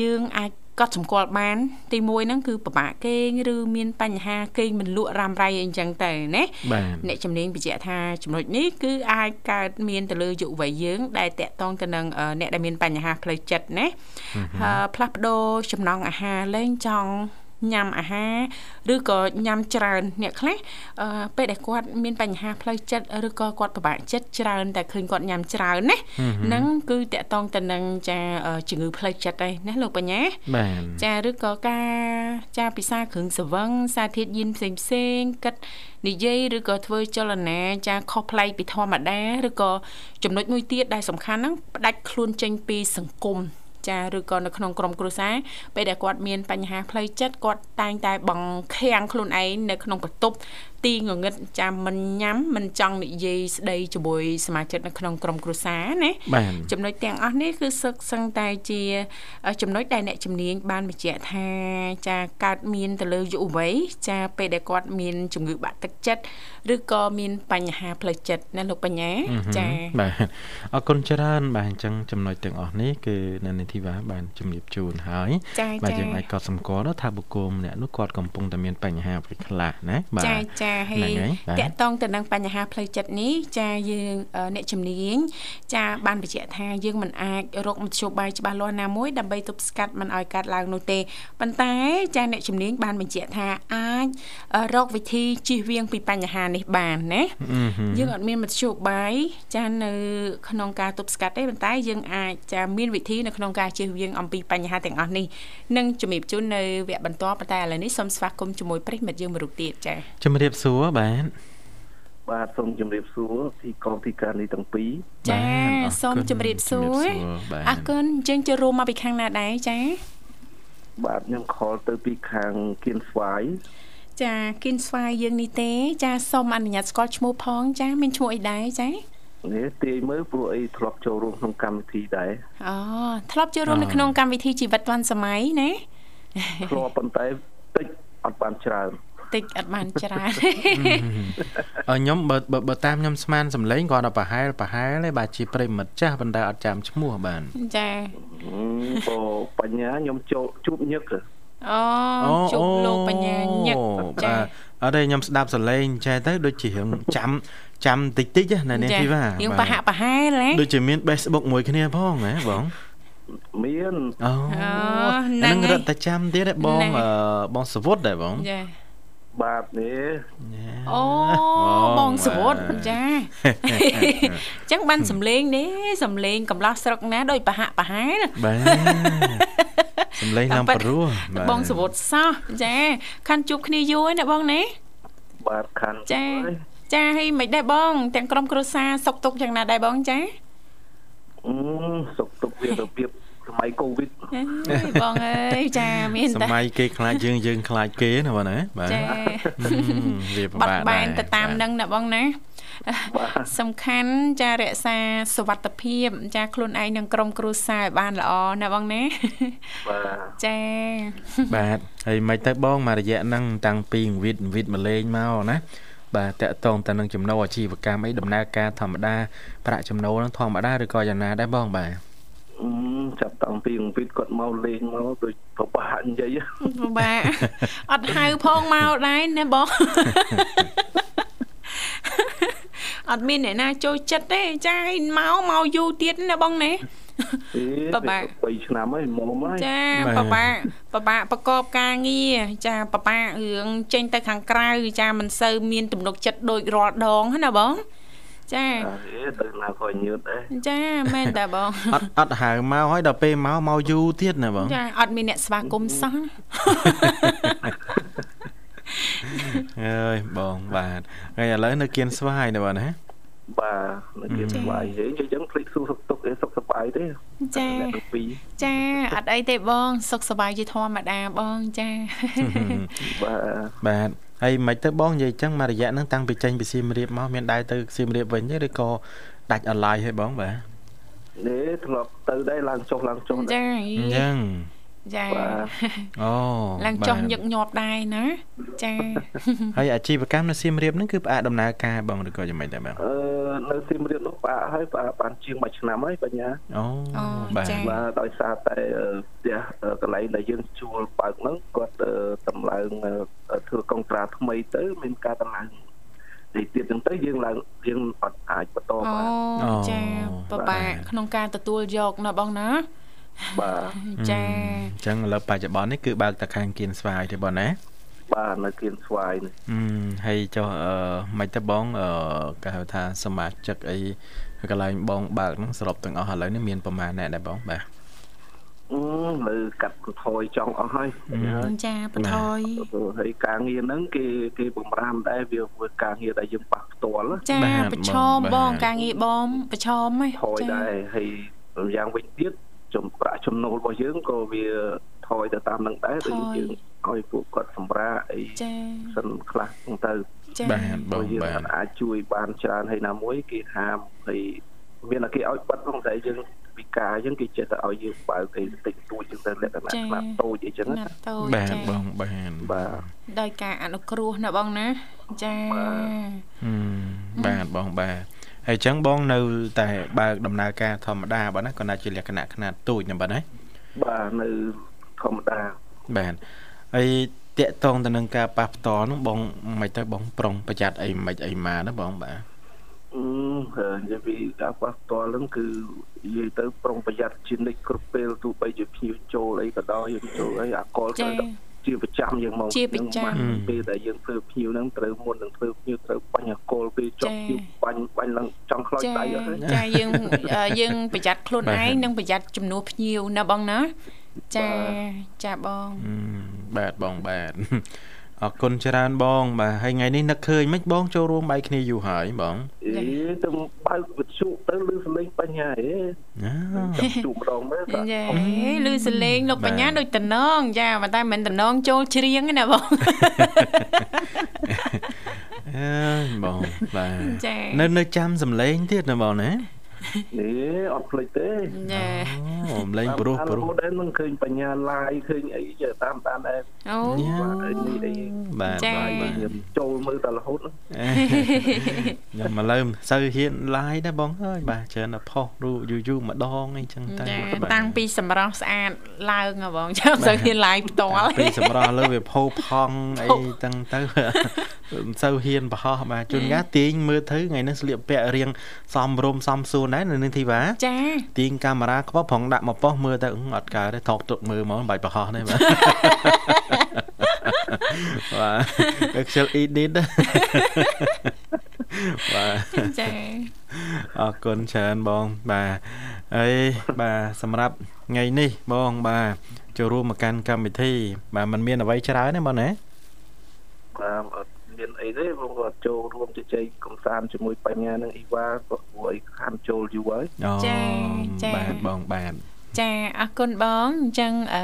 យើងអាចកត់សម្គាល់បាន ទី1ហ្នឹងគឺពិបាកគេងឬមានបញ្ហាគេងមិនលក់រ៉ាំរ៉ៃអីចឹងទៅណាអ្នកជំនាញបញ្ជាក់ថាចំណុចនេះគឺអាចកើតមានទៅលើយុវវ័យយើង ដែលតាក់ទងទៅនឹងអ្នកដែលមានបញ្ហាផ្លូវចិត្តណាផ្លាស់ប្ដូរចំណង់អាហារលែងចង់ ញ៉ាំអាហារឬក៏ញ៉ាំច្រើនអ្នកខ្លះពេលដែលគាត់មានបញ្ហាផ្លូវចិត្តឬក៏គាត់ពិបាកចិត្តច្រើនតែឃើញគាត់ញ៉ាំច្រើនណាហ្នឹងគឺតកតងទៅនឹងចាជំងឺផ្លូវចិត្តឯណាលោកបញ្ញាចាឬក៏ការចាពិសាគ្រឿងសង្វឹងសារធាតុយីនផ្សេងផ្សេងគិតនិយាយឬក៏ធ្វើចលនាចាខុសប្លែកពីធម្មតាឬក៏ចំណុចមួយទៀតដែលសំខាន់ហ្នឹងផ្ដាច់ខ្លួនចេញពីសង្គម ចាឬក៏នៅក្នុងក្រុមគ្រួសារពេលដែលគាត់មានបញ្ហាផ្លូវចិត្តគាត់តែងតែបង្ខាំងខ្លួនឯងនៅក្នុងបន្ទប់ ទីងងឹតចាំមិនញ៉ាំមិនចង់និយាយស្ដីជាមួយសមាជិកនៅក្នុងក្រុមគ្រួសារណាចំណុចទាំងអស់នេះគឺសឹកសឹងតែជាចំណុចដែលអ្នកជំនាញបានបញ្ជាក់ថាចាកើតមានទៅលើយុវវ័យចាពេលដែលគាត់មានជំងឺបាក់ទឹកចិត្តឬក៏មានបញ្ហាផ្លូវចិត្តណាលោកបញ្ញាចាបាទអរគុណច្រើនបាទអញ្ចឹងចំណុចទាំងអស់នេះគឺនៅនីតិវ៉ាបានជំរាបជូនហើយបាទយើងអាចកត់សម្គាល់ថាបុគ្គលម្នាក់នោះគាត់កំពុងតែមានបញ្ហាផ្លូវខ្លះណាបាទចាចាហើយតកតងទៅនឹងបញ្ហាផ្លូវចិត្តនេះចាយើងអ្នកជំនាញចាបានបញ្ជាក់ថាយើងមិនអាចរកមធ្យោបាយច្បាស់លាស់ណាមួយដើម្បីទប់ស្កាត់មិនឲ្យកើតឡើងនោះទេប៉ុន្តែចាអ្នកជំនាញបានបញ្ជាក់ថាអាចរកវិធីជៀសវាងពីបញ្ហានេះបានណាយើងអត់មានមធ្យោបាយចានៅក្នុងការទប់ស្កាត់ទេប៉ុន្តែយើងអាចចាមានវិធីនៅក្នុងការជៀសវាងអំពីបញ្ហាទាំងអស់នេះនឹងជំរាបជូននៅវគ្គបន្ទាប់ប៉ុន្តែឥឡូវនេះសូមស្វាគមន៍ជាមួយប្រិយមិត្តយើងមួយរូបទៀតចាជំរាបសួរបាទបាទសូមជម្រាបសួរទីកងទីការនេះទាំងពីរចាសូមជម្រាបសួរអរគុណយើងចូលរួមមកពីខាងណាដែរចាបាទខ្ញុំខលទៅពីខាងគៀនស្វាយចាគៀនស្វាយយើងនេះទេ ចាសូមអនុញ្ញាតស្គាល់ឈ្មោះផងចាមានឈ្មោះអីដែរចានេះទាយមើលព្រោះអីធ្លាប់ចូលរួមក្នុងកម្មវិធីដែរអូធ្លាប់ចូលរួមនៅក្នុងកម្មវិធីជីវិតឌွန်សម័យណាធ្លាប់ប៉ុន្តែតិចអត់បានច្រើន តិចអត់បានច្រើនអឺខ្ញុំបើបើតាមខ្ញុំស្មានសម្លេងគាត់ដល់ប្រហែលប្រហែលទេបាទជាប្រិមិត្តចាស់ប៉ុន្តែអត់ចាំឈ្មោះបានចាអូបញ្ញាខ្ញុំចូលជួបញឹកអូជួបលោកបញ្ញាញឹកចាអត់ទេខ្ញុំស្ដាប់សលេងចេះទៅដូចជារឿងចាំចាំតិចតិចណានេះទីបាទយើងប្រហាក់ប្រហែលណាដូចជាមាន Facebook មួយគ្នាផងហ៎បងមានអូហ្នឹងរត់តែចាំទៀតបងបងសវុតដែរបងចា បាទនេះអូបងសវុតចាអញ្ចឹងបានសំលេងនេះសំលេងកំឡោះស្រុកណាដោយប្រហាក់ប្រហែលបាទសំលេងឡើងព្រោះបងសវុតសោះចាខាន់ជួបគ្នាយូរហើយណាបងណាបាទខាន់ចាចាហើយមិនដែរបង ទាំងក្រុមគ្រួសារសុកទុកយ៉ាងណាដែរបងចាអឺសុកទុកវារបៀប សម័យកូវីដបងអើយចាមានតែសម័យគេខ្លាចយើងយើងខ្លាចគេណាបងណាបាទចាវាពិបាកដែរបាត់បែនទៅតាមនឹងណាបងណាសំខាន់ចារក្សាសុវត្ថិភាព ចាខ្លួនឯងនិងក្រុមគ្រួសារឲ្យបានល្អណាបងណាបាទចាបាទហើយមិនទៅបងមួយរយៈហ្នឹងតាំងពីវិតវិតមកលេងមកណាបាទតកតងទៅនឹងចំណូលអាជីវកម្មអីដំណើរការធម្មតាប្រាក់ចំណូលហ្នឹងធម្មតាឬក៏យ៉ាងណាដែរបងបាទ ចាប់តាំងពីអង្វិតគាត់មកលេងមកដូចពិបាកនិយាយពិបាកអត់ហៅផងមកដែរណាបងអត់មានអ្នកណាចូលចិត្តទេចាយមកមកយូរទៀតណាបងណាបបា3ឆ្នាំហើយមុំហើយចាបបាបបាប្រកបការងារចាបបារឿងចេញទៅខាងក្រៅចាមិនសូវមានទំនុកចិត្តដូចរាល់ដងណាបង ចាទៅណាក៏ញឿតដែរចាមែនតាបងអត់អត់ហៅមកហើយដល់ពេលមកមកយូរទៀតណាបងចាអត់មានអ្នកស្វាគមន៍សោះអើយបងបាទហើយឥឡូវនៅគៀនស្វាយណាបងណាបាទនៅគៀនស្វាយយើងអញ្ចឹងភ្លេចសួរសុខទុក្ខសុខសប្បាយទេចាចាអត់អីទេបង សុខសប្បាយជាធម្មតាបងចាបាទបាទ ហើយមិនទៅបងនិយាយចឹងមួយរយៈហ្នឹងតាំងពីចេញពីសៀមរាបមកមានដែរទៅសៀមរាបវិញទេឬក៏ដាច់អនឡាញហ៎បងបាទនេះធ្លាប់ទៅដែរឡើងចុះឡើងចុះចាអញ្ចឹង ចាអូឡើងចុះញឹកញាប់ដែរណាចាហើយអាជីវកម្មនៅសៀមរាបហ្នឹងគឺផ្អាកដំណើរការបងឬក៏យ៉ាងម៉េចដែរបងអឺនៅសៀមរាបនោះផ្អាកហើយផ្អាកបានជាង1ឆ្នាំហើយបញ្ញាអូបាទបាទដោយសារតែផ្ទះកន្លែងដែលយើងជួលបើកហ្នឹងគាត់តម្លើងធ្វើកុងត្រាថ្មីទៅមានការតម្លើងទីទៀតហ្នឹងទៅយើងឡើងយើងអត់អាចបន្តបានអូចាពិបាកក្នុងការទទួលយកណាបងណា បាទចាអញ្ចឹងឥឡូវបច្ចុប្បន្ននេះគឺបើកតែខាងគៀនស្វាយទេបងណាបាទនៅគៀនស្វាយនេះអឺហើយចុះអឺមិនទៅបងអឺគេហៅថាសមាជិកអីកន្លែងបងបើកហ្នឹងសរុបទាំងអស់ឥឡូវនេះមានប្រមាណអ្នកដែរបងបាទអឺលើកាត់បន្ថយចង់អស់ហើយចាបន្ថយហើយការងារហ្នឹងគេគេបំរាមដែរវាធ្វើការងារដែលយើងប៉ះផ្ទាល់ចាប្រឈមបងការងារបងប្រឈមហ៎ថយដែរហើយយ៉ាងវិញទៀត ចំប្រាក់ចំណូលរបស់យើងក៏វាថយទៅតាមនឹងដែរដូចយើងឲ្យពួកគាត់សម្រាកអីចាសិនខ្លះហ្នឹងទៅបាទបងបាទអាចជួយបានច្រើនហើយណាមួយគេហាមហើយមានតែគេឲ្យបិទផងតែយើងពិការអញ្ចឹងគេចេះតែឲ្យយើងបើកគេតិចតួចអញ្ចឹងទៅលក្ខណៈខ្នាតតូចអីចឹងណាបាទបងបាទបាទដោយការអនុគ្រោះណាបងណាចាបាទបងបាទ ហើយចឹងបងនៅតែបើកដំណើរការធម្មតាបាទណាក៏ណាជាលក្ខណៈខ្នាតតូចណាបាទណាបាទនៅធម្មតាបាទហើយតកតងទៅនឹងការប៉ះផ្ទាល់នោះបងមិនទៅបងប្រុងប្រយ័ត្នអីមិនអីមកណាបងបាទអឺនិយាយពីការប៉ះផ្ទាល់ហ្នឹងគឺនិយាយទៅប្រុងប្រយ័ត្នជានិច្ចគ្រប់ពេលទោះបីជាភ្ញៀវចូលអីក៏ដោយយើងចូលអីអាកុលត្រូវ ជាប្រចាំយើងមកជាប្រចាំពេលដែលយើងធ្វើភ្ញៀវហ្នឹងត្រូវមុននឹងធ្វើភ្ញៀវត្រូវបាញ់អាកុលពេលចប់ភ្ញៀវបាញ់បាញ់ឡើងចង់ខ្លោចដៃអត់ចាយើងយើងប្រយ័ត្នខ្លួនឯងនិងប្រយ័ត្នជំនួសភ្ញៀវណាបងណាចាចាបងបាទបងបាទ អរគុណច្រើនបង បាទហើយថ្ងៃនេះនឹកឃើញមិនបងចូលរួមបាយគ្នាយូរហើយបងអេទៅបើកវិទ្យុទៅលឺសលេងបញ្ញាអេចាំជួបម្ដងមើលចាលឺសលេងលោកបញ្ញាដូចតំណងចាតែមិនតំណងចូលច្រៀងណាបងអើបងបាទនៅនៅចាំសំឡេងទៀតណាបងណា អេអត់ភ្លេចទេចាអូម្លេងព្រោះព្រោះដែរនឹងឃើញបញ្ញាឡាយឃើញអីតាមតាមដែរអូនេះអីបាទខ្ញុំចូលមើលតែរហូតខ្ញុំមកលើសូវហ៊ានឡាយដែរបងអើយបាទច្រើនតែផុសរូយូរយូរម្ដងអីចឹងតែតាំងពីសម្រស់ស្អាតឡើងហ៎បងចាំសូវហ៊ានឡាយផ្ទាល់ពីសម្រស់លើវាផោផង់អីចឹងទៅ មិនសូវហ៊ានបរោះបាទជួនកាលទាញមើលទៅថ្ងៃនេះស្លៀកពាក់រៀងសំរុំសំសួនដែរនៅនឹងធីវ៉ាចាទាញកាមេរ៉ាខ្ពស់ប្រងដាក់មកប៉ុសមើលទៅអត់កើតទេថកទុកមើលមកមិនបាច់បរោះទេបាទបាទខ្ជិលអ៊ីឌីតបាទចាអរគុណច្រើនបងបាទហើយបាទសម្រាប់ថ្ងៃនេះបងបាទចូលរួមមកកាន់កម្មវិធី បាទมันមានអ្វីច្រើនទេបងណាបាទអត់ មានអីទេបងគាត់ចូលរួមជជែកកំសាន្តជាមួយបញ្ញានិងអ៊ីវ៉ាគាត់គួរឲ្យខានចូលយូរហើយចាចាបាទបងបាទចាអរគុណបងអញ្ចឹងអឺ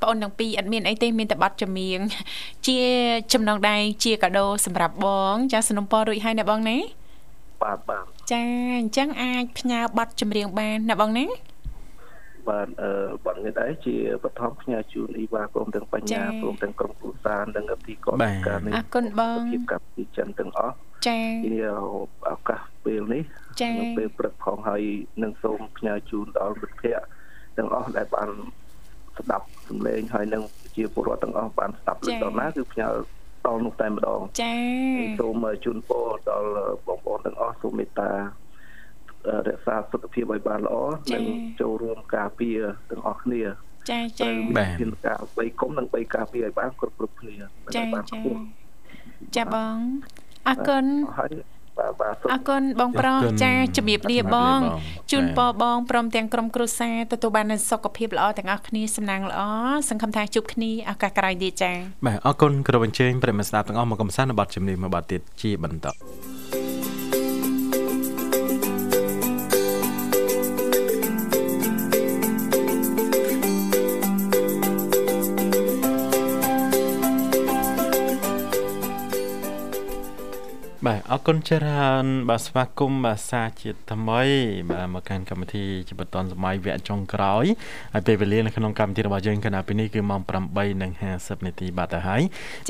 បងអូនទាំងពីរអត់មានអីទេមានតែប័ណ្ណចម្រៀងជាចំណងដៃជាកាដូសម្រាប់បង ចាสนុំពររួចហើយណាបងណាបាទបាទចាអញ្ចឹងអាចផ្ញើប័ណ្ណចម្រៀងបានណាបងណា បាទអឺបាត់នេះដែរជាបឋមផ្ញើជូនអ៊ីវ៉ាព្រមទាំងបញ្ញាព្រមទាំងក្រុមគ្រួសារនិងអធិការការនេះអរគុណបងភាពកັບពីចិនទាំងអស់ចា៎ជាឱកាសពេលនេះចា៎ពេលព្រឹកផងហើយនឹងសូមផ្ញើជូនដល់មិត្តភ័ក្តិទាំងអស់ដែលបានស្ដាប់សម្លេងហើយនឹងជាពលរដ្ឋទាំងអស់បានស្ដាប់លើដល់ណាគឺផ្ញើដល់នោះតែម្ដងចា៎សូមជូនពរដល់បងប្អូនទាំងអស់សូមមេត្តា រក្សាសុខភាពឲ្យបានល្អនិងចូលរួមការពារទាំងអស់គ្នាចាចាបាទមានការបីគុំនិងបីការពារឲ្យបានគ្រប់គ្រប់គ្នាចាចាចាបងអរគុណហើយបាទអរគុណបងប្រុសចាជំរាបលាបងជូនពរបងព្រមទាំងក្រុមគ្រួសារទទួលបាននូវសុខភាពល្អទាំងអស់គ្នាសំណាងល្អសង្ឃឹមថាជួបគ្នាឱកាសក្រោយទៀតចាបាទអរគុណក្រុមអញ្ជើញប្រិមស្ដាប់ទាំងអស់មកកំសាន្តនៅបទជំនាញមួយបទទៀតជាបន្ត បាទអរគុណច្រើនបាទស្វាគមន៍បាទសាជាតិថ្មីបាទមកកាន់កម្មវិធីជាបន្តសម័យវគ្គចុងក្រោយហើយពេលវេលានៅក្នុងកម្មវិធីរបស់យើងគណៈពេលនេះគឺម៉ោង8:50នាទីបាទទៅហើយ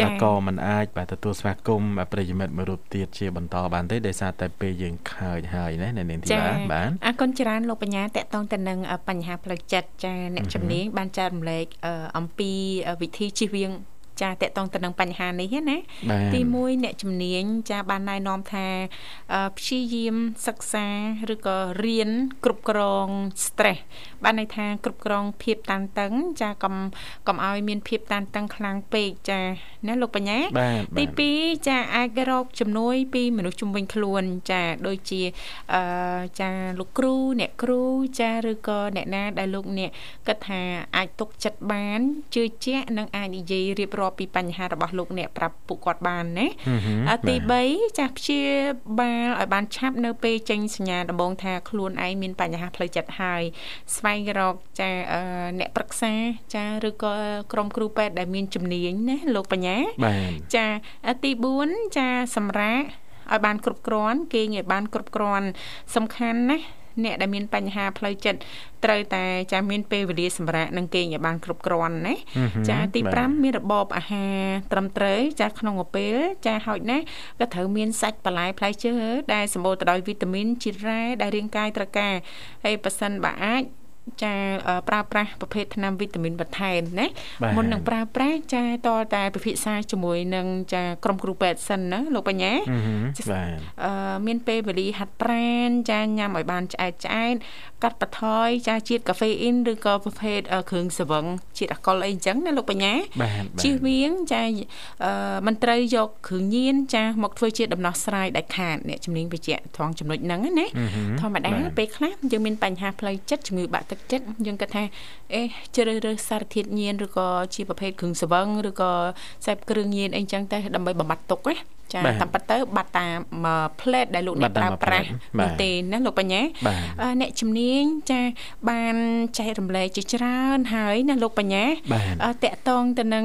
បាទក៏មិនអាចបាទទទួលស្វាគមន៍ប្រិយមិត្តមួយរូបទៀតជាបន្តបានទេដោយសារតែពេលយើងខើចហើយណានៅនាងធីបាបាទអរគុណច្រើនលោកបញ្ញាតកតងទៅនឹងបញ្ហាផ្លូវចិត្តចាអ្នកជំនាញបានចែករំលែកអំពីវិធីជៀសវាង ចាតកតងទៅនឹងបញ្ហានេះណាទី1អ្នកជំនាញចាបានណែនាំថាព្យាយាមសិក្សាឬក៏រៀនគ្រប់គ្រង stress បានន័យថាគ្រប់គ្រងភាពតានតឹង ចាកុំកុំឲ្យមានភាពតានតឹងខ្លាំងពេកចាណាលោកបញ្ញាទី2ចាអាចរកជំនួយ ពីមនុស្សជំនាញខ្លួន ចាដូចជាអឺចាលោកគ្រូអ្នកគ្រូចាឬក៏អ្នកណាដែលលោកអ្នកគិតថាអាចទុកចិត្តបានជឿជាក់និងអាចនិយាយរៀបរាប់ពីបញ្ហារបស់លោកអ្នកប្រាប់ពួកគាត់បានណាទី3ចាស់ព្យាបាលឲ្យបានឆាប់នៅពេលចេញសញ្ញាដំបូងថាខ្លួនឯងមានបញ្ហាផ្លូវចិត្តហើយស្វែងរកចាអ្នកប្រឹក្សាចាឬក៏ក្រុមគ្រូពេទ្យដែលមានជំនាញណាលោកបញ្ញាចាទី4ចាសម្រាប់ឲ្យបានគ្រប់គ្រាន់គេងឲ្យបានគ្រប់គ្រាន់សំខាន់ណាអ្នកដែលមានបញ្ហាផ្លូវចិត្តត្រូវតែចាមានពេលវេលាសម្រាប់នឹងគេងឲ្យបានគ្រប់គ្រាន់ណាចាទី5មានរបបអាហារត្រឹមត្រូវចាក្នុងពេលចាហោចណាស់ក៏ត្រូវមានសាច់បន្លែផ្លែឈើដែលសម្បូរទៅដោយវីតាមីនជាតិរ៉ែដែលរាងកាយត្រូវការហើយប៉ះសិនបើអាច ចាប្រើប្រាស់ប្រភេទថ្នាំវីតាមីនបន្ថែមណាមុននឹងប្រើប្រាស់ចាតតែពិភាក្សាជាមួយនឹងចាក្រុមគ្រូពេទ្យសិនណាលោកបញ្ញាបាទអឺមានពេលវេលាហាត់ប្រាណចាញ៉ាំឲ្យបានឆ្អែតឆ្អែតកាត់បន្ថយចាជាតិកាហ្វេអ៊ីនឬក៏ប្រភេទគ្រឿងស្វឹងជាតិអាល់កុលអីអញ្ចឹងណាលោកបញ្ញាជៀសវាងចាអឺមិនត្រូវយកគ្រឿងញៀនចាមកធ្វើជាដំណោះស្រាយដាច់ខាតអ្នកជំនាញវិជ្ជាត្រង់ចំណុចហ្នឹងណាធម្មតាពេលខ្លះយើងមានបញ្ហាផ្លូវចិត្តជំងឺបាក់ទឹកចិត្តយើងគិតថាអេជ្រើសរើសសារធាតុញៀនឬក៏ជាប្រភេទគ្រឿងស្វឹងឬក៏សេពគ្រឿងញៀនអីចឹងទៅដើម្បីបំបត្តិទុកណាចាតាមពិតទៅបាត់តាមផ្លេតដែលលោកអ្នកប្រើប្រាស់នោះទេណាលោកបញ្ញាអ្នកជំនាញចាបានចែករំលែកជាច្រើនហើយណាលោកបញ្ញាតកតងទៅនឹង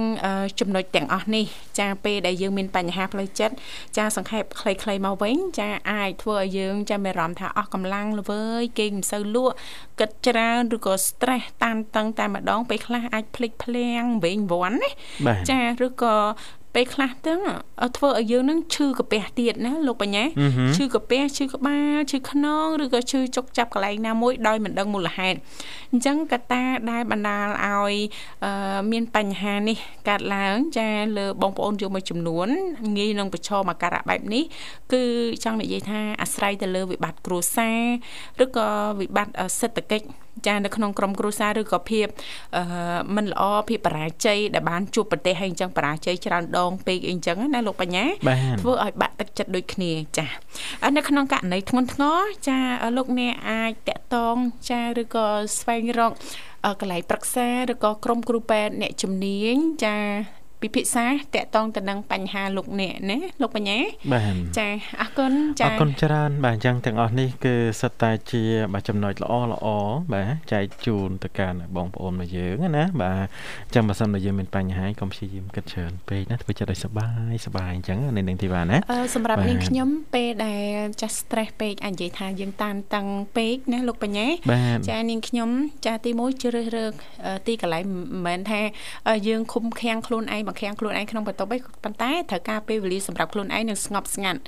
ចំណុចទាំងអស់នេះចាពេលដែលយើងមានបញ្ហាផ្លូវចិត្តចាសង្ខេបខ្លីៗមកវិញចាអាចធ្វើឲ្យយើងចាមានអារម្មណ៍ថាអស់កម្លាំងល្វើយគេមិនសូវលក់គិតច្រើនឬក៏ stress តានតឹងតែម្ដងពេលខ្លះអាចភ្លេចភ្លាំងវិញវាន់ណាចាឬក៏ ពេលខ្លះទៅធ្វើឲ្យយើងនឹងឈឺកាពះទៀតណាលោកបញ្ញាឈឺកាពះឈឺក្បាលឈឺខ្នងឬក៏ឈឺចុកចាប់កន្លែងណាមួយដោយមិនដឹងមូលហេតុអញ្ចឹងកត្តាដែលបណ្ដាលឲ្យមានបញ្ហានេះកើតឡើងចាលើបងប្អូនយកមួយចំនួនងាយនឹងប្រឈមអាការៈបែបនេះគឺចង់និយាយថាអាស្រ័យទៅលើវិបត្តិគ្រួសារឬក៏វិបត្តិសេដ្ឋកិច្ច ចានៅក្នុងក្រុមគ្រួសារឬក៏ភាពអឺមិនល្អភាពបរាជ័យដែលបានជួបប្រទេសហើយអញ្ចឹងបរាជ័យច្រើនដងពេកអីអញ្ចឹងណាលោកបញ្ញាធ្វើឲ្យបាក់ទឹកចិត្តដូចគ្នាចានៅក្នុងករណីធ្ងន់ធ្ងរចាលោកអ្នកអាចតាក់តងចាឬក៏ស្វែងរកកន្លែងប្រឹក្សាឬក៏ក្រុមគ្រូពេទ្យអ្នកជំនាញចា ពិភាក្សាតកតងទៅនឹងបញ្ហាលោកអ្នកណាលោកបញ្ញាបាទចាអរគុណចាអរគុណច្រើន បាទអញ្ចឹងទាំងអស់នេះគឺសិតតែជាបាទចំណុចល្អល្អបាទចែកជូនទៅកាន់បងប្អូនមកយើងណាបាទអញ្ចឹងបើសិនជាយើងមានបញ្ហាកុំព្យាយាមគិតច្រើនពេកណាធ្វើចិត្តឲ្យសបាយសបាយអញ្ចឹងនៅនឹងទីបានណាអឺសម្រាប់នាងខ្ញុំពេលដែលចាស់ stress ពេកអាចនិយាយថាយើងតានតឹងពេកណាលោកបញ្ញាចានាងខ្ញុំចាទី1ជ្រើសរើសទីកន្លែងមិនមែនថាយើងឃុំឃាំងខ្លួនឯងបង្ខាំងខ្លួនឯងក្នុងបន្ទប់ឯងប៉ុន្តែត្រូវការពេលវេលាសម្រាប់ខ្លួនឯងនឹងស្ងប់ស្ងាត់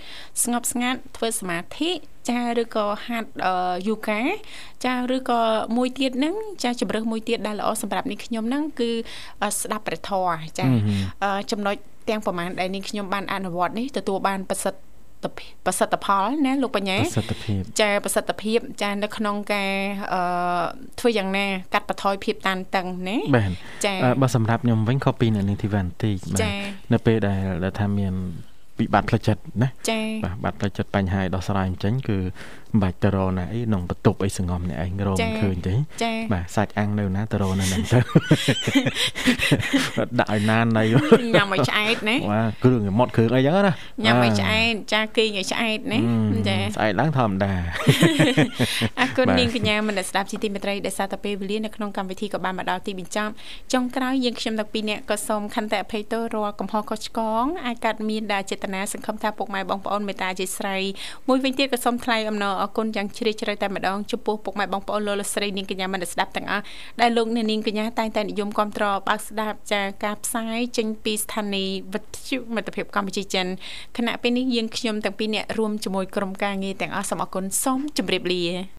ស្ងប់ស្ងាត់ធ្វើសមាធិចាឬក៏ហាត់យូកាចាឬក៏មួយទៀតហ្នឹងចាជំរើសមួយទៀតដែលល្អសម្រាប់នេះខ្ញុំហ្នឹងគឺស្ដាប់ព្រះធម៌ចាចំណុចទាំងប្រមាណដែលនេះខ្ញុំបានអនុវត្តនេះទទួលបានប្រសិទ្ធ ប្រសិទ្ធផលណាលោកបញ្ញាប្រសិទ្ធភាពចាប្រសិទ្ធភាពចានៅក្នុងការអឺធ្វើយ៉ាងណា កាត់បន្ថយភាពតានតឹងណាចាបើសម្រាប់ខ្ញុំវិញខុសពីនៅនាងធីវ៉ាន់តិចបាទនៅពេលដែលថាមានវិបត្តិផ្លូវចិត្តណាបាទបាត់ផ្លូវចិត្តបញ្ហាឲ្យដោះស្រាយអញ្ចឹងគឺ មិនបាច់ទៅរកណាអីក្នុងបន្ទប់អីសងំនេះឯងរកមិនឃើញទេបាទសាច់អាំងនៅណាទៅរកនៅហ្នឹងទៅដាក់ឲ្យណានណៃញ៉ាំឲ្យឆ្អែតណាបាទគ្រឿងម៉ត់គ្រឿងអីចឹងណាញ៉ាំឲ្យឆ្អែតចាគេងឲ្យឆ្អែតណាចាស្អែកឡើងធម្មតាអរគុណនាងកញ្ញាមនស្ដាប់ជីទីមេត្រីដែលសារតែពេលវេលានៅក្នុងកម្មវិធីក៏បានមកដល់ទីបញ្ចប់ចុងក្រោយយើងខ្ញុំទាំងពីរនាក់ក៏សូមខន្តីអភ័យទោសរាល់កំហុសខុសឆ្គងអាចកើតមានដែលចេតនាសង្ឃឹមថាពុកម៉ែបងប្អូនមេត្តាជាស្រីមួយវិញទៀតក៏សូមថ្លែងអំណរអគុណយ៉ាងជ្រាលជ្រៅតែម្ដងចំពោះពុកម៉ែបងប្អូនលោកលោកស្រីនាងកញ្ញាមនស្ដាប់ទាំងអស់ដែលលោកនាងកញ្ញាតែងតែនិយមគ្រប់គ្រងបើកស្ដាប់ចាការផ្សាយចេញពីស្ថានីយ៍វិទ្យុមិត្តភាពកម្ពុជាចិនគណៈពេលនេះយើងខ្ញុំទាំងពីរអ្នករួមជាមួយក្រុមការងារទាំងអស់សូមអគុណសូមជម្រាបលា